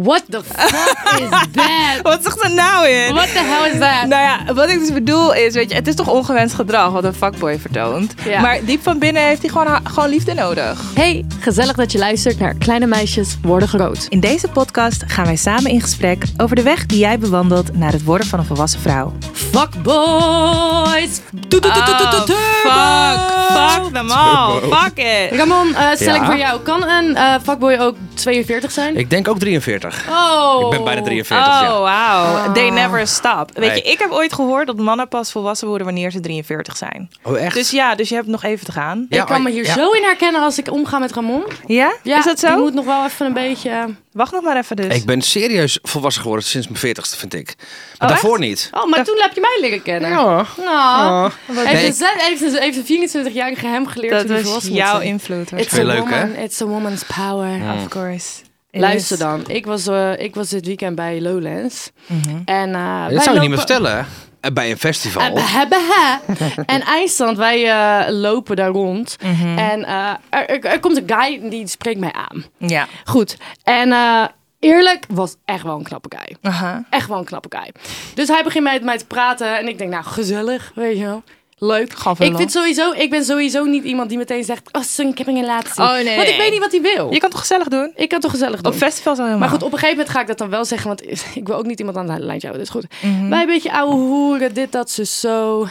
What the fuck is that? Wat zegt er nou in? What the hell is that? Nou ja, wat ik dus bedoel is, weet je, het is toch ongewenst gedrag wat een fuckboy vertoont. Ja. Maar diep van binnen heeft hij gewoon, gewoon liefde nodig. Hey, gezellig dat je luistert naar Kleine Meisjes Worden Groot. In deze podcast gaan wij samen in gesprek over de weg die jij bewandelt naar het worden van een volwassen vrouw. Fuckboys! Doe, doe, doe, doe, doe, doe, fuck, fuck them all, fuck it. Ramon, eh, stel ik Ja? voor jou. Kan een eh, fuckboy ook 42 zijn? Ik denk ook 43. Oh. Ik ben bijna 43, Oh, ja. wauw. They never stop. Weet Nee. je, ik heb ooit gehoord dat mannen pas volwassen worden wanneer ze 43 zijn. Oh, echt? Dus ja, dus je hebt nog even te gaan. Ja, ik kan me hier ja. zo in herkennen als ik omga met Ramon. Ja? Ja, is dat zo? Die moet nog wel even een beetje... Wacht nog maar even dus. Ik ben serieus volwassen geworden sinds mijn 40ste, vind ik. Maar echt? daarvoor niet. Oh, maar toen heb je mij leren kennen. Ja. Nou, Nee, heeft, een, heeft, een, heeft een 24-jarige hem geleerd dat was volwassen moet jouw invloed. It's a leuk, hè? woman, It's a woman's power. Of course. Luister is. dan. Ik was, eh, ik was dit weekend bij Lowlands. Mhm. En, eh, wij Dat zou je niet meer vertellen. hè? Bij een festival. En IJsland, wij eh, lopen daar rond. Mhm. En eh, er, er, er komt een guy die spreekt mij aan. Ja. Goed. En eh, eerlijk, was echt wel een knappe guy. Aha. Echt wel een knappe guy. Dus hij begint met mij te praten. En ik denk, nou, gezellig, weet je wel. Leuk. Gaf Ik, vind sowieso, ik ben sowieso niet iemand die meteen zegt... Oh, son, ik heb een relatie. Oh, nee, Want ik weet niet wat hij wil. Je kan toch gezellig doen? Ik kan toch gezellig doen. Op festivals al helemaal. Maar goed, op een gegeven moment ga ik dat dan wel zeggen, want ik wil ook niet iemand aan de lijntje houden. Dus goed. Mhm. Wij een beetje ouwe hoeren, dit, dat, ze zo.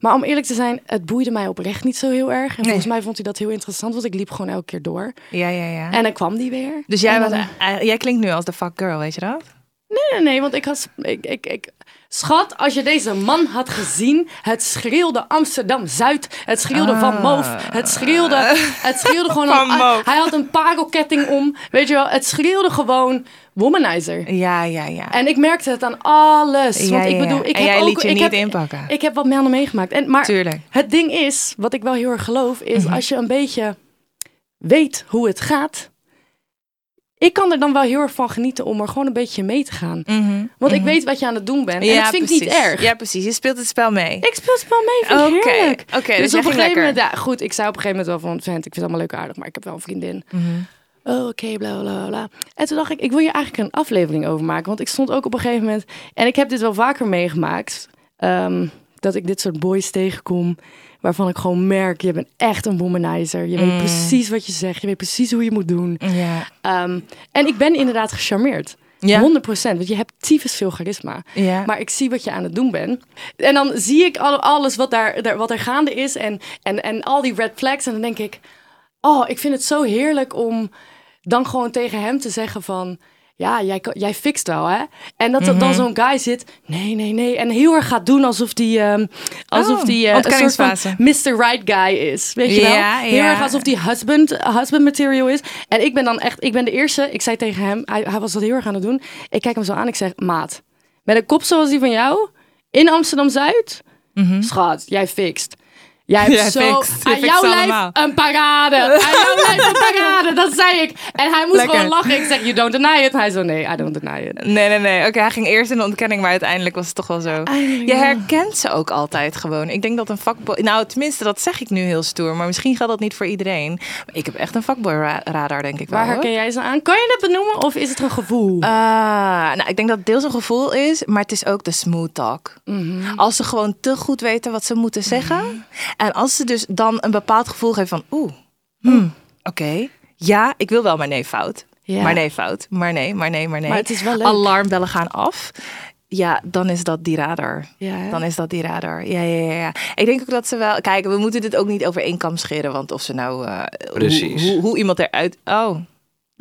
Maar om eerlijk te zijn, het boeide mij oprecht niet zo heel erg. En volgens mij vond hij dat heel interessant, want ik liep gewoon elke keer door. Ja, ja, ja. En dan kwam die weer. dus jij, was, dan- eh, jij klinkt nu als de fuck girl, weet je dat? Nee, nee, nee, want ik had... Ik, ik, ik, Schat, als je deze man had gezien, het schreeuwde Amsterdam-Zuid, het schreeuwde Van Moof, het schreeuwde, het schreeuwde gewoon... Van een- hij had een parelketting om, weet je wel, het schreeuwde gewoon womanizer. Ja, ja, ja. En ik merkte het aan alles. Ja, want ik ja, bedoel, ik heb jij ook, liet je ik niet heb, inpakken. Ik heb wat mannen meegemaakt. En, maar Tuurlijk. het ding is, wat ik wel heel erg geloof, is Mhm. als je een beetje weet hoe het gaat. Ik kan er dan wel heel erg van genieten om er gewoon een beetje mee te gaan. Mhm. Want ik weet wat je aan het doen bent. En ja, dat vind ik niet erg. Ja, precies. Je speelt het spel mee. Ik speel het spel mee, vind Oké, heerlijk. oké, dus dus op een gegeven moment, ja, goed, ik zei op een gegeven moment wel van, vent, ik vind het allemaal leuk aardig, maar ik heb wel een vriendin. Mhm. Oh, oké, bla bla bla. En toen dacht ik, ik wil hier eigenlijk een aflevering over maken. Want ik stond ook op een gegeven moment. En ik heb dit wel vaker meegemaakt. ehm, dat ik dit soort boys tegenkom. Waarvan ik gewoon merk, je bent echt een womanizer. Je weet Mm. precies wat je zegt. Je weet precies hoe je moet doen. Ehm, en ik ben inderdaad gecharmeerd. Ja. 100%. Want je hebt tyfus veel charisma. Ja. Maar ik zie wat je aan het doen bent. En dan zie ik al- alles wat daar, daar, wat er gaande is. En, en, en al die red flags. En dan denk ik... Oh, ik vind het zo heerlijk om dan gewoon tegen hem te zeggen van... Ja, jij, jij fixt wel, hè? En dat er Mhm. dan zo'n guy zit... Nee, nee, nee. En heel erg gaat doen alsof die... ehm, alsof Oh, die eh, een soort van Mr. Right guy is. Weet je wel? Heel ja. erg alsof die husband, husband material is. En ik ben dan echt... Ik ben de eerste... Ik zei tegen hem... Hij, hij was dat heel erg aan het doen. Ik kijk hem zo aan. Ik zeg... Maat, met een kop zoals die van jou... In Amsterdam-Zuid... Schat, jij fixt. Jij hebt Jij zo aan jouw lijf allemaal. een parade. Aan jouw lijf een parade. Dat zei ik. En hij moest Lekker. gewoon lachen. Ik zeg, you don't deny it. Hij zo, nee, I don't deny it. Nee, nee, nee. Oké, hij ging eerst in de ontkenning, maar uiteindelijk was het toch wel zo. Je herkent ze ook altijd gewoon. Ik denk dat een fuckboy... Nou, tenminste, dat zeg ik nu heel stoer. Maar misschien geldt dat niet voor iedereen. Maar ik heb echt een fuckboy ra- radar, denk ik wel. Waar herken jij ze aan? Kan je dat benoemen of is het een gevoel? Ah, nou, ik denk dat het deels een gevoel is, maar het is ook de smooth talk. Mhm. Als ze gewoon te goed weten wat ze moeten zeggen. En als ze dus dan een bepaald gevoel geven van, oeh, hmm, oké, ja, ik wil wel, maar nee, fout. Ja. Maar nee, fout. Maar nee, maar nee, maar nee. Maar het is wel leuk. Alarmbellen gaan af. Ja, dan is dat die radar. Ja? Dan is dat die radar. Ja, ja, ja, ja. Ik denk ook dat ze wel... Kijk, we moeten dit ook niet over één kam scheren. Want of ze nou... eh, hoe- Precies. Hoe, hoe, iemand eruit... Oh.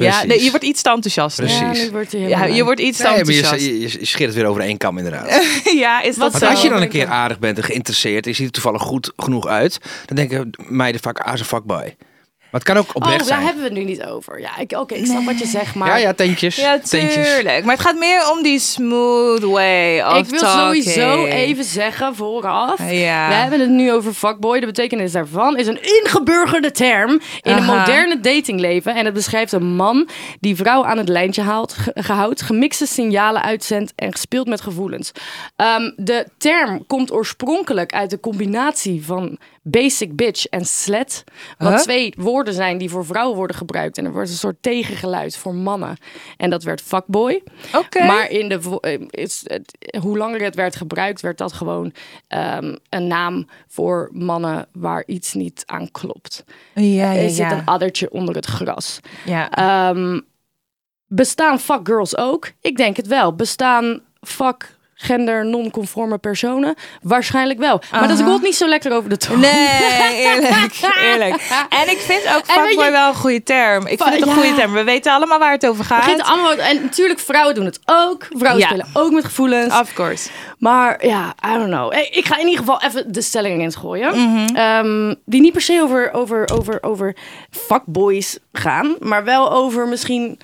Ja, nee, je wordt iets te enthousiast. Precies. Ja, wordt hij Ja, je wordt iets te Nee, maar enthousiast. je, je, je scheert het weer over één kam inderdaad. ja, is dat Wat Want zo? als je dan een keer aardig bent en geïnteresseerd, en je ziet er toevallig goed genoeg uit, dan denken meiden vaak, ah, ze fuckboy. Maar Maar het kan ook Oh, oprecht daar zijn. hebben we het nu niet over. Ja, ik- oké, ik snap wat je zegt, maar... Ja, ja, tentjes. Ja, tentjes. tuurlijk. Maar het gaat meer om die smooth way of Ik wil talking. sowieso even zeggen vooraf. Ja. We hebben het nu over fuckboy. De betekenis daarvan is een ingeburgerde term in een Aha. moderne datingleven. En het beschrijft een man die vrouwen aan het lijntje haalt, ge- gehoudt, gemixte signalen uitzendt en gespeeld met gevoelens. Ehm, de term komt oorspronkelijk uit de combinatie van basic bitch en slet. Wat Huh? twee woorden zijn die voor vrouwen worden gebruikt. En er wordt een soort tegengeluid voor mannen. En dat werd fuckboy. Oké. Maar in de, eh, hoe langer het werd gebruikt, werd dat gewoon ehm, een naam voor mannen waar iets niet aan klopt. Ja, ja, Er zit een addertje onder het gras. ja. Ehm, bestaan fuckgirls ook? Ik denk het wel. Bestaan fuck gender non-conforme personen? Waarschijnlijk wel. Maar dat Aha. rolt niet zo lekker over de tong. Nee, eerlijk, eerlijk. En ik vind ook fuckboy je- wel een goede term. Ik vind het een Ja. goede term. We weten allemaal waar het over gaat. Begint allemaal, en natuurlijk, vrouwen doen het ook. Vrouwen Ja. spelen ook met gevoelens. Of course. Maar ja, I don't know. Ik ga in ieder geval even de stellingen eens gooien. Mhm. Ehm, die niet per se over, over, over, over fuckboys gaan. Maar wel over misschien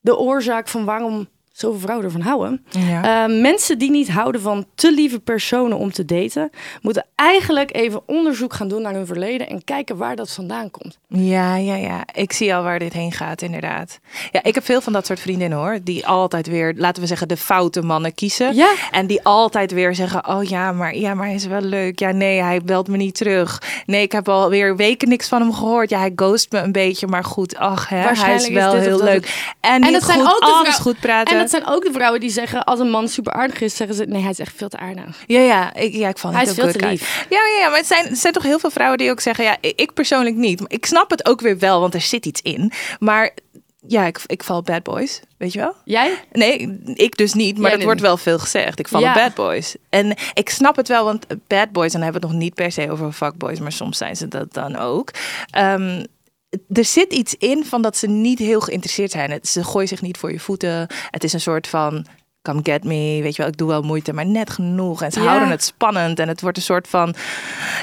de oorzaak van waarom zoveel vrouwen ervan houden. Ja. Ehm, mensen die niet houden van te lieve personen om te daten... moeten eigenlijk even onderzoek gaan doen naar hun verleden... en kijken waar dat vandaan komt. Ja, ja, ja. Ik zie al waar dit heen gaat, inderdaad. Ja, ik heb veel van dat soort vriendinnen hoor. Die altijd weer, laten we zeggen, de foute mannen kiezen. Ja. En die altijd weer zeggen: Oh ja, maar, ja, maar hij is wel leuk. Ja, nee, hij belt me niet terug. Nee, ik heb alweer weken niks van hem gehoord. Ja, hij ghost me een beetje. Maar goed, ach, hè, hij is wel heel leuk. En, En dat zijn ook alles goed praten. Dat zijn ook de vrouwen die zeggen... als een man super aardig is, zeggen ze... nee, hij is echt veel te aardig. Ja, ja, ik, ja, ik val Hij niet is veel te lief. Ja, ja, ja, maar het zijn, het zijn toch heel veel vrouwen die ook zeggen... ja, ik persoonlijk niet. Ik snap het ook weer wel, want er zit iets in. Maar ja, ik, ik val bad boys, weet je wel? Jij? Nee, ik dus niet, maar Jij dat niet. wordt wel veel gezegd. Ik val Ja. op bad boys. En ik snap het wel, want bad boys, en dan hebben we het nog niet per se over fuckboys, maar soms zijn ze dat dan ook. Ehm, er zit iets in van dat ze niet heel geïnteresseerd zijn. Het, ze gooien zich niet voor je voeten. Het is een soort van come get me, weet je wel, ik doe wel moeite, maar net genoeg. En ze Ja. houden het spannend en het wordt een soort van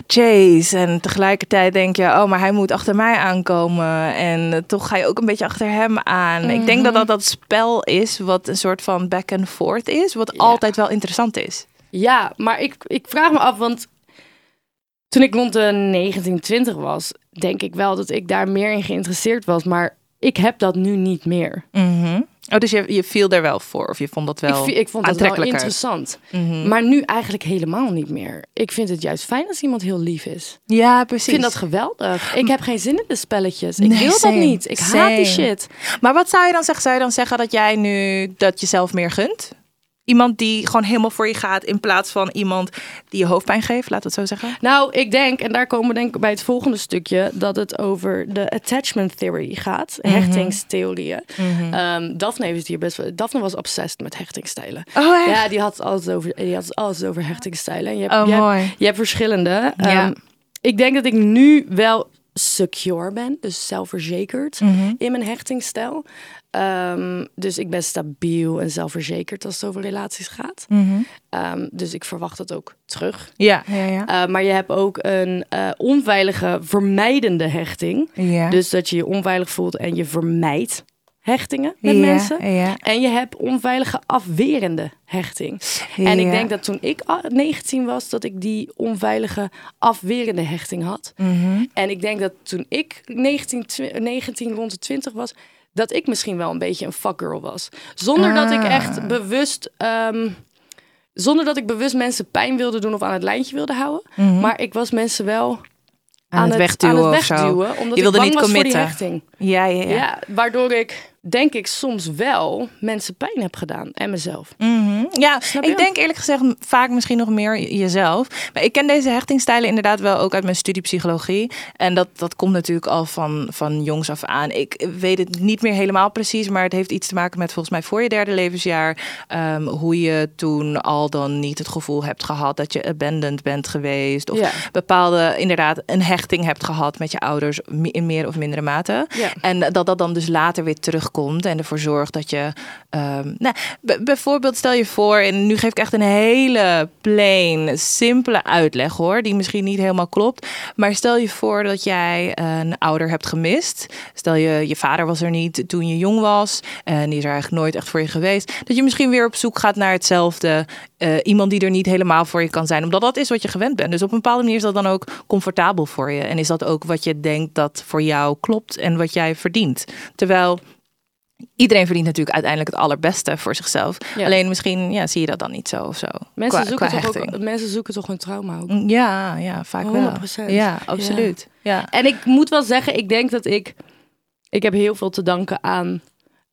chase. En tegelijkertijd denk je, oh, maar hij moet achter mij aankomen. En eh, toch ga je ook een beetje achter hem aan. Ik denk dat dat dat spel is, wat een soort van back and forth is, wat Ja. altijd wel interessant is. Ja, maar ik, ik vraag me af, want toen ik rond de 1920 was, denk ik wel dat ik daar meer in geïnteresseerd was. Maar ik heb dat nu niet meer. Oh, dus je, je viel er wel voor, of je vond dat wel ik, ik vond dat wel interessant. Mhm. Maar nu eigenlijk helemaal niet meer. Ik vind het juist fijn als iemand heel lief is. Ja, Ik precies. vind dat geweldig. Ik heb geen zin in de spelletjes. Ik Nee, wil same. dat niet. Ik haat die shit. Maar wat zou je dan zeggen? Zou je dan zeggen dat jij nu dat jezelf meer gunt? Iemand die gewoon helemaal voor je gaat in plaats van iemand die je hoofdpijn geeft, laten we het zo zeggen. Nou, ik denk, en daar komen we denk ik bij het volgende stukje, dat het over de attachment theory gaat. Mhm. Hechtingstheorieën. Ehm, Daphne heeft hier best wel. Daphne was obsessed met hechtingstijlen. Oh, echt? Ja, die had het altijd over, die had altijd over hechtingstijlen. En je hebt, Oh, je hebt- mooi. je hebt verschillende. Ja. Ehm, ik denk dat ik nu wel secure ben, dus zelfverzekerd Mhm. in mijn hechtingsstijl. Ehm, dus ik ben stabiel en zelfverzekerd als het over relaties gaat. Mhm. Ehm, dus ik verwacht dat ook terug. Ja, ja, ja. Uh, maar je hebt ook een uh, onveilige, vermijdende hechting. ja. Dus dat je je onveilig voelt en je vermijdt hechtingen met ja, mensen. Ja. En je hebt onveilige, afwerende hechting. En ik denk dat toen ik ah, 19 was, dat ik die onveilige, afwerende hechting had. Mhm. En ik denk dat toen ik 19, tw- 19 rond de 20 was, dat ik misschien wel een beetje een fuckgirl was. Zonder dat ik Ah. echt bewust. ehm, zonder dat ik bewust mensen pijn wilde doen of aan het lijntje wilde houden. Mhm. Maar ik was mensen wel aan, het wegduwen aan het of zo. wegduwen. Omdat Je wilde ik bang niet was voor die committen. hechting. Ja, ja, ja. Ja. waardoor ik denk ik soms wel mensen pijn heb gedaan. En mezelf. Mhm. Ja, ik denk eerlijk gezegd vaak misschien nog meer jezelf. Maar ik ken deze hechtingstijlen inderdaad wel ook uit mijn studie psychologie. En dat, dat komt natuurlijk al van, van jongs af aan. Ik weet het niet meer helemaal precies, maar het heeft iets te maken met volgens mij voor je derde levensjaar. ehm, hoe je toen al dan niet het gevoel hebt gehad dat je abandoned bent geweest. Of Ja. bepaalde, inderdaad, een hechting hebt gehad met je ouders in meer of mindere mate. Ja. En dat dat dan dus later weer terugkomt komt en ervoor zorgt dat je. ehm, nou, bijvoorbeeld, stel je voor, en nu geef ik echt een hele plain, simpele uitleg hoor, die misschien niet helemaal klopt. Maar stel je voor dat jij een ouder hebt gemist. Stel je, je vader was er niet toen je jong was en die is er eigenlijk nooit echt voor je geweest. Dat je misschien weer op zoek gaat naar hetzelfde. eh, iemand die er niet helemaal voor je kan zijn, omdat dat is wat je gewend bent. Dus op een bepaalde manier is dat dan ook comfortabel voor je. En is dat ook wat je denkt dat voor jou klopt en wat jij verdient. Terwijl iedereen verdient natuurlijk uiteindelijk het allerbeste voor zichzelf. Ja. Alleen misschien ja, zie je dat dan niet zo of zo. Mensen, qua, zoeken qua toch ook, mensen zoeken toch hun trauma ook. Ja, ja, vaak wel. 100%. Ja, absoluut. Ja. En ik moet wel zeggen, ik denk dat ik... Ik heb heel veel te danken aan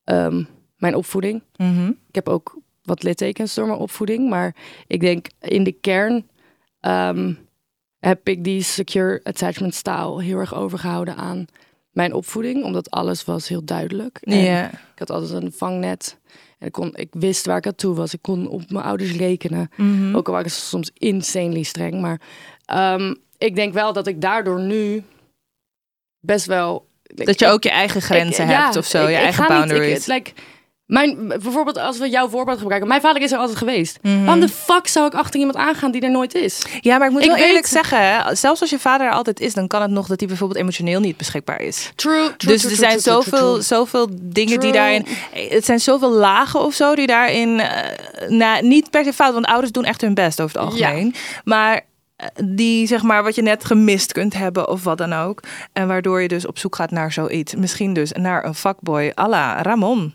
ehm, mijn opvoeding. Mhm. Ik heb ook wat littekens door mijn opvoeding. Maar ik denk in de kern ehm, heb ik die secure attachment style heel erg overgehouden aan mijn opvoeding. Omdat alles was heel duidelijk. En Ja. Ik had altijd een vangnet. En ik, kon, ik wist waar ik aan toe was. Ik kon op mijn ouders rekenen. Mhm. Ook al waren ze soms insanely streng. Maar ehm, ik denk wel dat ik daardoor nu best wel... Dat je ook je eigen grenzen ik- hebt ja, of zo, ik- je eigen niet- boundaries. like, mijn, bijvoorbeeld als we jouw voorbeeld gebruiken. Mijn vader is er altijd geweest. Waarom de fuck zou ik achter iemand aangaan die er nooit is? Ja, maar ik moet Ik wel weet- eerlijk zeggen, zelfs als je vader er altijd is, dan kan het nog dat hij bijvoorbeeld emotioneel niet beschikbaar is. True, dus er zijn zoveel, zoveel dingen die daarin. Het zijn zoveel lagen of zo die daarin. nou, niet per se fout, want ouders doen echt hun best over het algemeen. Maar eh, die, zeg maar, wat je net gemist kunt hebben of wat dan ook. En waardoor je dus op zoek gaat naar zoiets. Misschien dus naar een fuckboy à la Ramon.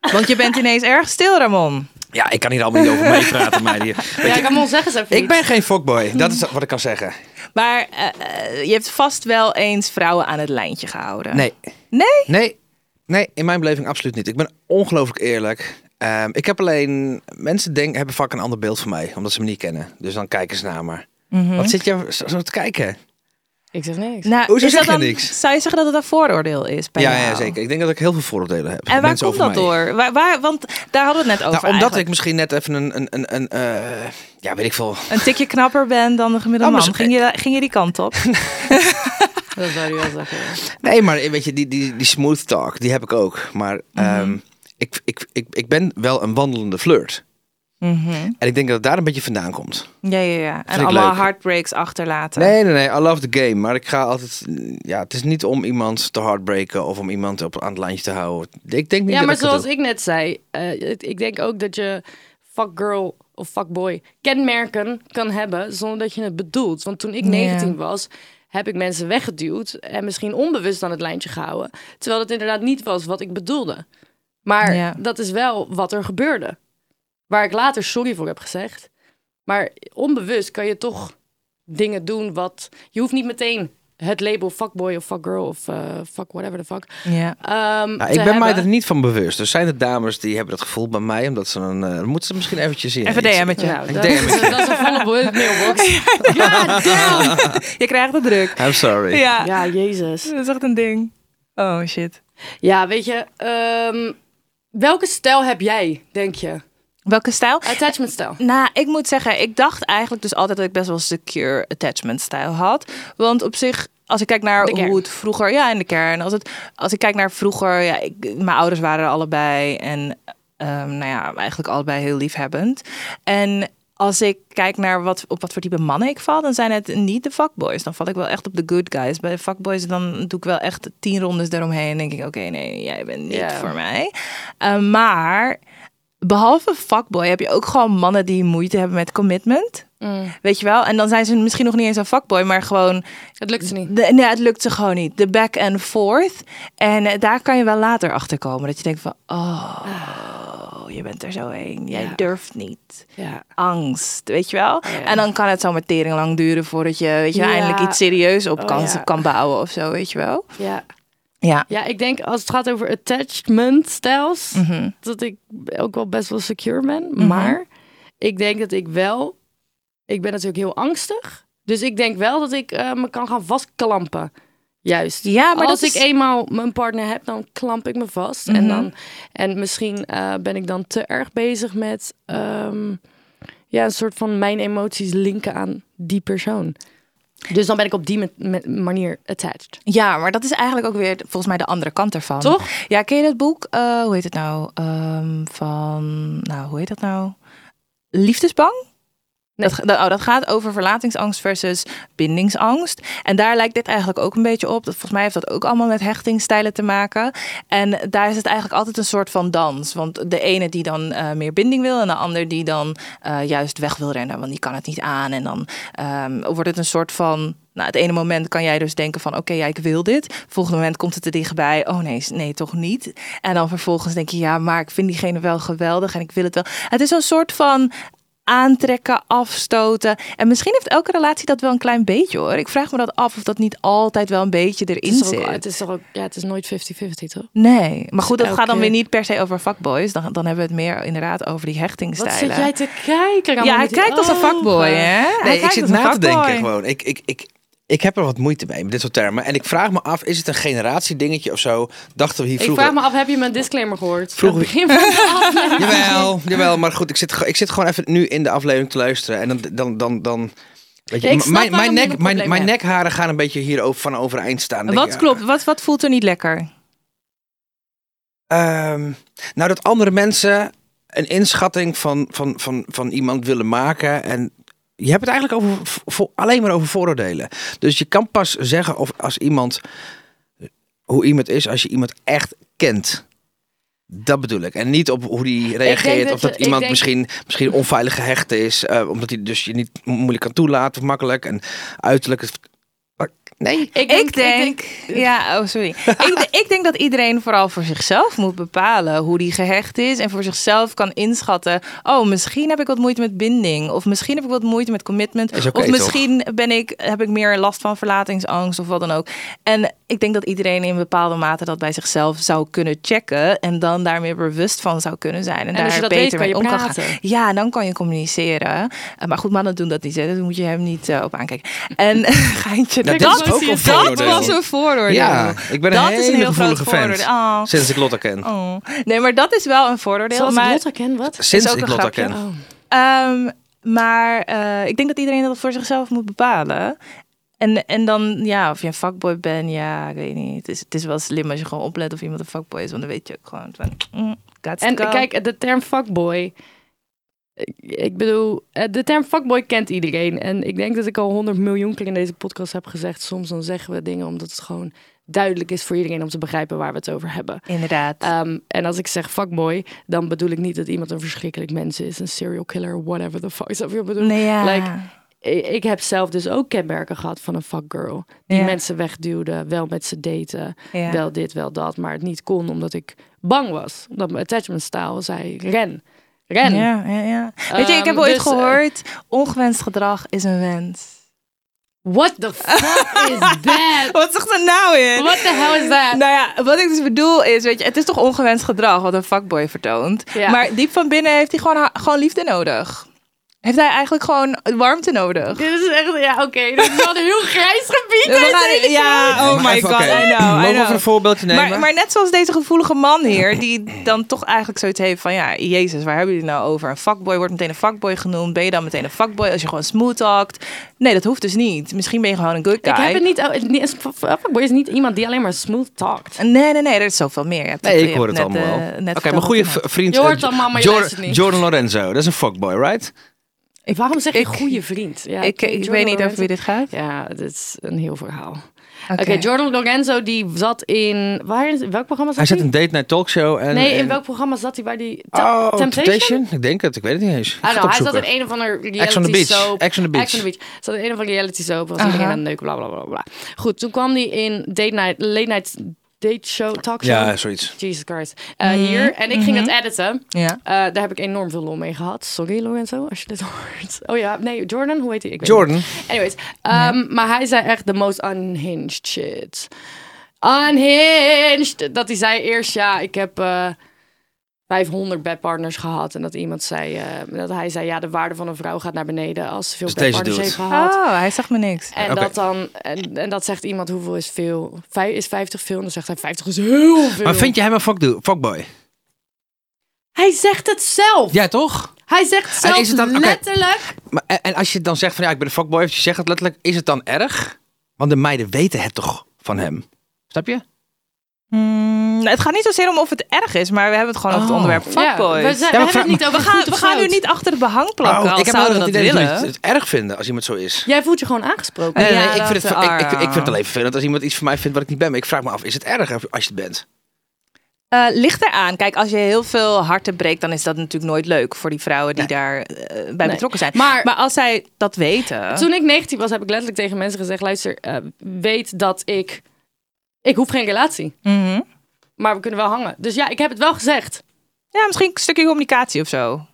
Want je bent ineens erg stil, Ramon. Ja, ik kan hier allemaal niet over meepraten, meid. hier. Ja, je, ik kan wel zeggen ze even ik iets. ben geen fuckboy. Dat is wat ik kan zeggen. Maar eh, eh, je hebt vast wel eens vrouwen aan het lijntje gehouden. Nee. Nee? Nee. Nee, in mijn beleving absoluut niet. Ik ben ongelooflijk eerlijk. Ehm, ik heb alleen... Mensen denken, hebben vaak een ander beeld van mij. Omdat ze me niet kennen. Dus dan kijken ze naar me. Mhm. Wat zit je zo, zo te kijken? Ik zeg niks. Nou, Hoezo is dat zeg je dan, niks? Zou je zeggen dat het een vooroordeel is bij Ja, jou? ja, zeker. Ik denk dat ik heel veel vooroordelen heb. En waar Mensen komt over dat mij. door? Waar, waar, want daar hadden we het net over. Nou, omdat eigenlijk. ik misschien net even een... een, een, een eh, ja, weet ik veel. een tikje knapper ben dan de gemiddelde Oh, man. Ging je, ging je die kant op? Dat zou je wel zeggen. Nee, maar weet je, die, die, die smooth talk, die heb ik ook. Maar Mhm. ehm, ik, ik, ik, ik ben wel een wandelende flirt. Mhm. En ik denk dat het daar een beetje vandaan komt. Ja, ja, ja. En allemaal leuk. heartbreaks achterlaten. Nee, nee, nee. I love the game. Maar ik ga altijd... Ja, het is niet om iemand te heartbreken of om iemand op, aan het lijntje te houden. Ik denk niet Ja, dat maar ik dat zoals ik net zei, eh, ik denk ook dat je fuck girl of fuck boy kenmerken kan hebben zonder dat je het bedoelt. Want toen ik Ja. 19 was, heb ik mensen weggeduwd en misschien onbewust aan het lijntje gehouden. Terwijl het inderdaad niet was wat ik bedoelde. Maar Ja. dat is wel wat er gebeurde. Waar ik later sorry voor heb gezegd. Maar onbewust kan je toch dingen doen wat... Je hoeft niet meteen het label fuckboy of fuckgirl of eh, fuck whatever the fuck. Ja. ehm, Nou, ik ben mij er niet van bewust. Er zijn er dames die hebben dat gevoel bij mij, omdat ze een. eh, dan moeten ze misschien eventjes zien. Even DM'tje. Nou, Ik dat, DM je. dat is een volle bo- mailbox. Je krijgt de druk. I'm sorry. Ja. Ja, jezus. Dat is echt een ding. Oh, shit. Ja, weet je, ehm, welke stijl heb jij, denk je? Welke stijl? Attachment stijl. Nou, ik moet zeggen, ik dacht eigenlijk dus altijd dat ik best wel secure attachment style had. Want op zich, als ik kijk naar hoe het vroeger, ja, in de kern. Als, het, als ik kijk naar vroeger, ja, ik, mijn ouders waren er allebei en ehm, nou ja, eigenlijk allebei heel liefhebbend. En als ik kijk naar wat, op wat voor type mannen ik val, dan zijn het niet de fuckboys. Dan val ik wel echt op de good guys. Bij de fuckboys dan doe ik wel echt tien rondes eromheen. En denk ik, oké, nee, jij bent niet voor mij. Uh, maar behalve fuckboy heb je ook gewoon mannen die moeite hebben met commitment. Mm. Weet je wel? En dan zijn ze misschien nog niet eens een fuckboy, maar gewoon... Het lukt ze niet. De, nee, het lukt ze gewoon niet. De back and forth. En eh, daar kan je wel later achter komen. Dat je denkt van, oh, je bent er zo heen. Jij Ja. durft niet. Ja. Angst, weet je wel? Ja. En dan kan het zo tering lang duren voordat je, weet je, eindelijk iets serieus op Oh, kan, kan bouwen of zo, weet je wel? Ja. Ja. Ja, ik denk als het gaat over attachment styles, Mhm. dat ik ook wel best wel secure ben. Mhm. Maar ik denk dat ik wel, ik ben natuurlijk heel angstig. Dus ik denk wel dat ik eh, me kan gaan vastklampen. Juist. Ja, maar als ik is- eenmaal mijn partner heb, dan klamp ik me vast. En, Mhm. dan, en misschien eh, ben ik dan te erg bezig met ehm, ja, een soort van mijn emoties linken aan die persoon. Dus dan ben ik op die ma- ma- manier attached. Ja, maar dat is eigenlijk ook weer volgens mij de andere kant ervan. Toch? Ja, ken je dat boek? Eh, hoe heet het nou? Ehm, van, nou, hoe heet dat nou? Liefdesbang? Dat, oh, dat gaat over verlatingsangst versus bindingsangst. En daar lijkt dit eigenlijk ook een beetje op. Dat, volgens mij heeft dat ook allemaal met hechtingstijlen te maken. En daar is het eigenlijk altijd een soort van dans. Want de ene die dan eh, meer binding wil... en de ander die dan eh, juist weg wil rennen... want die kan het niet aan. En dan ehm, wordt het een soort van... Nou, het ene moment kan jij dus denken van... oké, ja, ik wil dit. Volgende moment komt het er dichtbij. Oh nee, nee, toch niet. En dan vervolgens denk je... ja, maar ik vind diegene wel geweldig en ik wil het wel. Het is een soort van aantrekken, afstoten. En misschien heeft elke relatie dat wel een klein beetje hoor. Ik vraag me dat af of dat niet altijd wel een beetje Het erin zit. ook, het is toch ook, ja, het is nooit 50-50, toch? Nee, maar goed, dat elke- gaat dan weer niet per se over fuckboys. Dan, dan hebben we het meer inderdaad over die Wat hechtingstijlen. zit jij te kijken? ja, hij kijkt als een fuckboy, hè? Hij Nee, ik zit na te denken gewoon. Ik, ik, ik, ik heb er wat moeite mee met dit soort termen. En ik vraag me af, is het een generatiedingetje of zo? Dachten we hier Ik vroeger... vraag me af, heb je mijn disclaimer gehoord? Vroeger-. Jawel, jawel, maar goed, ik zit, ik zit gewoon even nu in de aflevering te luisteren. En dan, dan, dan, dan weet je, ik mijn, mijn, nek, mijn, mijn nekharen gaan een beetje hier van overeind staan. Wat ik, klopt? Wat, wat voelt er niet lekker? Ehm, nou, dat andere mensen een inschatting van, van, van, van iemand willen maken. En je hebt het eigenlijk over, alleen maar over vooroordelen. Dus je kan pas zeggen of als iemand hoe iemand is als je iemand echt kent. Dat bedoel ik. En niet op hoe die reageert. dat of dat iemand denk- misschien, misschien onveilig gehecht is. eh, omdat hij dus je niet mo- moeilijk kan toelaten. Of makkelijk. En uiterlijk. Is- Maar Nee. Ik denk, ja, oh sorry. ik, ik denk dat iedereen vooral voor zichzelf moet bepalen hoe die gehecht is en voor zichzelf kan inschatten. Oh, misschien heb ik wat moeite met binding, of misschien heb ik wat moeite met commitment, of toch? misschien ben ik heb ik meer last van verlatingsangst of wat dan ook. En ik denk dat iedereen in bepaalde mate dat bij zichzelf zou kunnen checken en dan daar meer bewust van zou kunnen zijn en, daar beter weet, kan mee om kan gaan. Ja, dan kan je communiceren. Eh, maar goed, mannen doen dat niet. Hè. Daar moet je hem niet eh, op aankijken. En geintje. Nou, dat, ook een dat was een vooroordeel. Ja, ik ben een dat is hele een heel groot gevoelige fan. Oh. Sinds ik Lotta ken. Oh. Nee, maar dat is wel een vooroordeel. Zoals maar, ik Lotta ken, wat? Sinds ik een Lotta ken. Oh. Ehm, maar eh, ik denk dat iedereen dat voor zichzelf moet bepalen. En, en dan, ja, of je een fuckboy bent, ja, ik weet niet. Het is, het is wel slim als je gewoon oplet of iemand een fuckboy is, want dan weet je ook gewoon van, mm, En go. kijk, de term fuckboy. Ik- Ik bedoel, eh, de term fuckboy kent iedereen. En ik denk dat ik al honderd miljoen keer in deze podcast heb gezegd. Soms dan zeggen we dingen omdat het gewoon duidelijk is voor iedereen om te begrijpen waar we het over hebben. Inderdaad. Ehm, en als ik zeg fuckboy, dan bedoel ik niet dat iemand een verschrikkelijk mens is. Een serial killer, whatever the fuck. Snap je bedoel? nee, ja. like, Ik ik heb zelf dus ook kenmerken gehad van een fuckgirl. Die Ja. mensen wegduwde, wel met ze daten. ja. Wel dit, wel dat. Maar het niet kon omdat ik bang was. Omdat mijn attachment style zei, ren. Ren. Ja, ja, ja. Weet je, ik heb Ehm, ooit dus, eh, gehoord, ongewenst gedrag is een wens. What the fuck is that? Wat zegt er nou in? What the hell is that? Nou ja, wat ik dus bedoel is, weet je, het is toch ongewenst gedrag wat een fuckboy vertoont. Ja. Maar diep van binnen heeft hij gewoon, gewoon liefde nodig. Heeft hij eigenlijk gewoon warmte nodig? Dit is echt, ja oké, dit is wel een heel grijs gebied. We gaan- ja, oh my even, god, oké, I know, I Mogen we know. een voorbeeldje nemen? Maar, maar net zoals deze gevoelige man hier, die dan toch eigenlijk zoiets heeft van, ja, jezus, waar hebben jullie het nou over? Een fuckboy wordt meteen een fuckboy genoemd. Ben je dan meteen een fuckboy als je gewoon smooth talkt? Nee, dat hoeft dus niet. Misschien ben je gewoon een good guy. Ik heb het niet, oh, een fuckboy is niet iemand die alleen maar smooth talkt. Nee, nee, nee, er is zoveel meer. Je hebt Nee, ik hoor het net, allemaal wel. net Oké, mijn goede vriend... Je hoort eh, het allemaal, maar je Jordan-. Jordan Lorenzo, dat is een fuckboy, right? Waarom zeg je Ik- goede vriend? Ja, ik, ik weet niet over wie dit gaat. Ja, dit is een heel verhaal. Oké. Jordan Lorenzo die zat in... Waar, in welk programma zat Hij hij? zet een date night talkshow en... Nee, in en- welk programma zat hij? Waar die... Oh, Temptation? Temptation? Ik denk het, ik weet het niet eens. Ah, het nou, hij zat in een of andere reality Ex on the Beach. soap. Ex on the Beach. Ex on the Beach. Zat in een of andere reality soap. Was iedereen aan het neuken, bla, bla, bla, bla. Goed, toen kwam hij in date night, late night date show, talk show. Ja, zoiets. Jesus Christ. Uh, Hier. En ik ging het editen. Ja. Uh, daar heb ik enorm veel lol mee gehad. Sorry, Lorenzo, als je dit hoort. Oh ja, nee, Jordan, hoe heet hij? Ik weet Jordan. niet. Anyways, um, maar hij zei echt the most unhinged shit. unhinged. Dat hij zei eerst, ja, ik heb eh 500 bedpartners gehad. En dat iemand zei, eh, dat hij zei, ja, de waarde van een vrouw gaat naar beneden als ze veel Dus bedpartners heeft gehad. Oh, hij zegt me niks. En, dat dan, en, en dat zegt iemand, hoeveel is veel? Vij, is 50 veel? En dan zegt hij, 50 is heel veel. Maar vind je hem een fuckdo- fuckboy? Hij zegt het zelf. Ja, toch? Hij zegt zelf is het dan- letterlijk. Maar, en, en als je dan zegt van ja, ik ben een fuckboy, of je zegt het letterlijk, is het dan erg? Want de meiden weten het toch van hem? Snap je? Hmm, nou, het gaat niet zozeer om of het erg is, maar we hebben het gewoon over het Oh. onderwerp fuckboys. Ja, we, zijn, Ja, we maar hebben het niet over we gaan, we gaan nu niet achter de behang plakken Oh, als ik heb zouden dat idee dat willen. het erg vinden als iemand zo is. Jij voelt je gewoon aangesproken. Nee, nee, Ja, ik, vind het, ik, ik, ik vind het alleen vervelend als iemand iets van mij vindt wat ik niet ben. Maar ik vraag me af, is het erg als je het bent? Eh, ligt eraan. Kijk, als je heel veel harten breekt, dan is dat natuurlijk nooit leuk voor die vrouwen die daar eh, bij Nee. betrokken zijn. Maar- Maar als zij dat weten. Toen ik 19 was, heb ik letterlijk tegen mensen gezegd: luister, eh, weet dat ik. Ik hoef geen relatie, Mhm. maar we kunnen wel hangen. Dus ja, ik heb het wel gezegd. Ja, misschien een stukje communicatie of zo.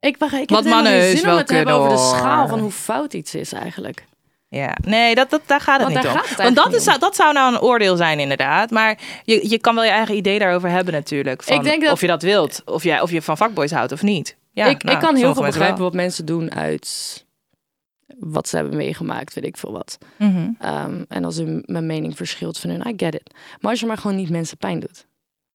Ik, wacht, ik heb Wat helemaal mannen geen zin om wel het te hebben over de schaal van hoe fout iets is eigenlijk. Ja, nee, dat, dat, daar gaat het Want niet om. het Want dat, is, dat zou nou een oordeel zijn, inderdaad. Maar je, je kan wel je eigen idee daarover hebben, natuurlijk. Van Ik denk dat- Of je dat wilt. Of, jij, of je van fuckboys houdt of niet. Ja, ik, nou, ik kan heel veel begrijpen wel. wat mensen doen uit wat ze hebben meegemaakt, weet ik veel wat. Mhm. Ehm, en als hun, mijn mening verschilt van hun, I get it. Maar als je maar gewoon niet mensen pijn doet.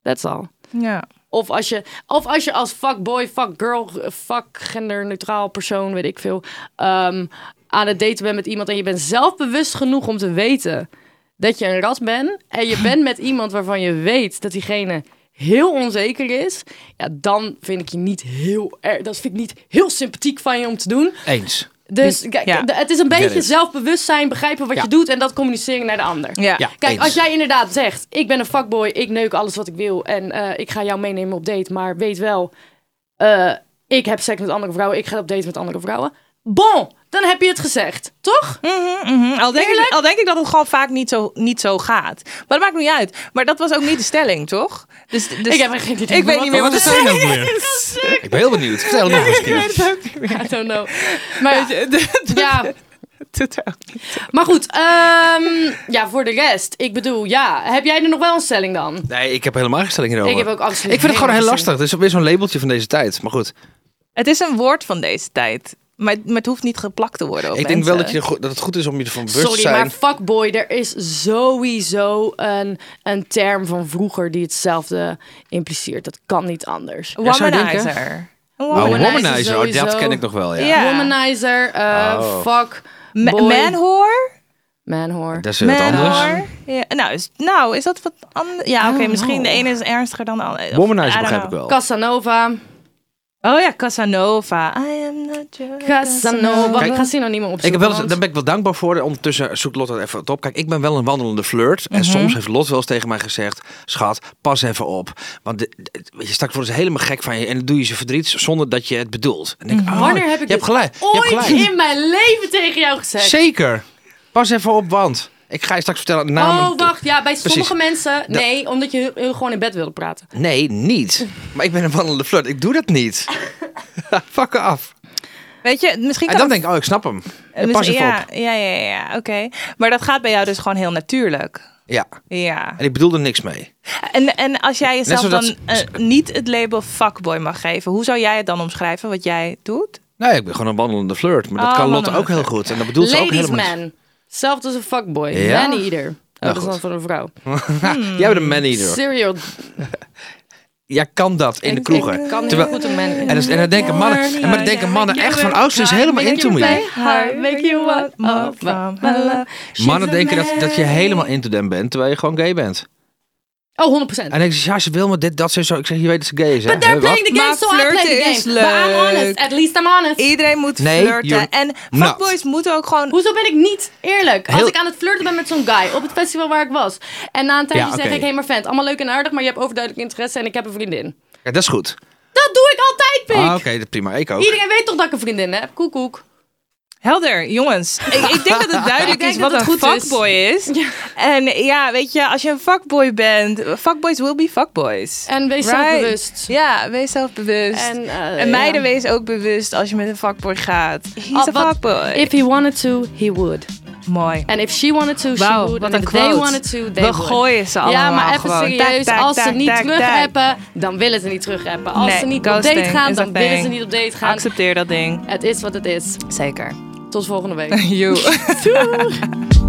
That's all. Ja. Of als je, of als, je als fuckboy, fuckgirl, fuck genderneutraal persoon, weet ik veel, ehm, aan het daten bent met iemand en je bent zelfbewust genoeg om te weten dat je een rat bent en je bent met iemand waarvan je weet dat diegene heel onzeker is, ja, dan vind ik je niet heel erg, dat vind ik niet heel sympathiek van je om te doen. Eens. Dus kijk, Ja. d- het is een beetje zelfbewustzijn, begrijpen wat Ja. je doet en dat communiceren naar de ander. Ja. Ja. Kijk, Eens. als jij inderdaad zegt: Ik ben een fuckboy, ik neuk alles wat ik wil en eh, ik ga jou meenemen op date, maar weet wel, eh, ik heb seks met andere vrouwen, ik ga op date met andere vrouwen. Bon, dan heb je het gezegd, toch? Mhm, mhm. Al, denk ik, al denk ik dat het gewoon vaak niet zo, niet zo gaat. Maar dat maakt niet uit. Maar dat was ook niet de stelling, toch? Dus, dus ik heb er geen idee. ik weet niet meer wat de is stelling weer? Ik ben heel benieuwd. Vertel nog eens. Keer. I don't know. Maar ja, is. maar goed. ehm, ja, voor de rest. Ik bedoel, ja. Heb jij er nog wel een stelling dan? Nee, ik heb helemaal geen stelling hierover. Ik heb ook absoluut Ik vind het gewoon heel lastig. Het is weer zo'n labeltje van deze tijd. Maar goed, Het is een woord van deze tijd. Maar, maar het hoeft niet geplakt te worden op ik denk wel dat, je, dat het goed is om je ervan bewust te Sorry, zijn. maar fuckboy, er is sowieso een, een term van vroeger die hetzelfde impliceert. Dat kan niet anders. Ja? Womanizer. Een Oh, Womanizer womanizer, oh, dat ken ik nog wel, ja. Womanizer, eh Oh. fuck, manhoor? manhoor. Dat is wat anders. Manhoor? Ja, nou, is, nou, is dat wat anders? Ja, oké, misschien de ene is ernstiger dan de andere. Womanizer begrijp ik wel. Casanova. Oh ja, Casanova. I am not your Casanova. Kijk, ik ga ze nog niet meer opzoeken. Ik heb wel eens, daar ben ik wel dankbaar voor. Ondertussen zoekt Lot het even wat op. Kijk, ik ben wel een wandelende flirt. En Mhm. soms heeft Lot wel eens tegen mij gezegd... Schat, pas even op. Want de, de- weet je, straks worden ze helemaal gek van je. En dan doe je ze verdriet zonder dat je het bedoelt. En ik, Mhm. oh, Wanneer heb ik je hebt gelijk. Je hebt ooit gelijk. in mijn leven tegen jou gezegd? Zeker. Pas even op, want... Ik ga je straks vertellen namen. Oh, wacht. Ja, bij sommige Precies. mensen... Nee, omdat je heel, gewoon in bed wilde praten. Nee, niet. Maar ik ben een wandelende flirt. Ik doe dat niet. Fuck af. Weet je, misschien En kan dan het- denk ik, oh, ik snap hem. Ja, dus- pas even ja, op. Ja, ja, ja, oké. Maar dat gaat bij jou dus gewoon heel natuurlijk. Ja. Ja. En ik bedoel er niks mee. En, en als jij jezelf dan eh, niet het label fuckboy mag geven, hoe zou jij het dan omschrijven wat jij doet? Nee, ik ben gewoon een wandelende flirt. Maar dat Oh, kan Lotte wandelende ook heel goed. En dat bedoelt ze ook Ladies helemaal niet. man. Hetzelfde als een fuckboy. Ja? Man eater. Oh, Nou, dat is dan voor een vrouw. Jij bent een man eater. Serial. Jij kan dat in de kroegen. Ik kan Terwijl- goed een man En, dus, en dan denken mannen, en maar dan denken mannen echt van, oh, ze is helemaal into me. Make you want. Mannen denken dat, dat je helemaal into them bent, terwijl je gewoon gay bent. Oh, 100%. En dan denk je, ja, ze wil me dit, dat, zo, zo. Ik zeg, je weet dat ze gay is, hè? But they're Huh, wat? playing the game, Maar so I play the flirten game. is But I'm leuk. honest. At least I'm honest. Iedereen moet Nee, flirten. En not. fuckboys moeten ook gewoon... Hoezo ben ik niet eerlijk? Als ik aan het flirten ben met zo'n guy op het festival waar ik was. En na een tijdje Ja, zeg ik, hé hey, maar vent, allemaal leuk en aardig, maar je hebt overduidelijk interesse en ik heb een vriendin. Ja, dat is goed. Dat doe ik altijd, pik. Ah, oké, dat prima. Ik ook. Iedereen weet toch dat ik een vriendin heb? Koek, koek. Helder, jongens. Ik, ik denk dat het duidelijk is wat een het goed is. fuckboy is. En ja, weet je, als je een fuckboy bent, fuckboys will be fuckboys. En wees Right. zelfbewust. Ja, wees zelfbewust. En, En, eh, meiden, ja. wees ook bewust als je met een fuckboy gaat. He's a fuckboy. If he wanted to, he would. Mooi. En if she wanted to, she would. wat een they wanted to, they We would. gooien ze allemaal Ja, maar even serieus. Als ze niet terugappen, dan willen ze niet terugappen. Als Nee, ze niet op date gaan, dan willen ze niet op date gaan. Accepteer dat ding. Het is wat het is. Zeker. Tot volgende week. You.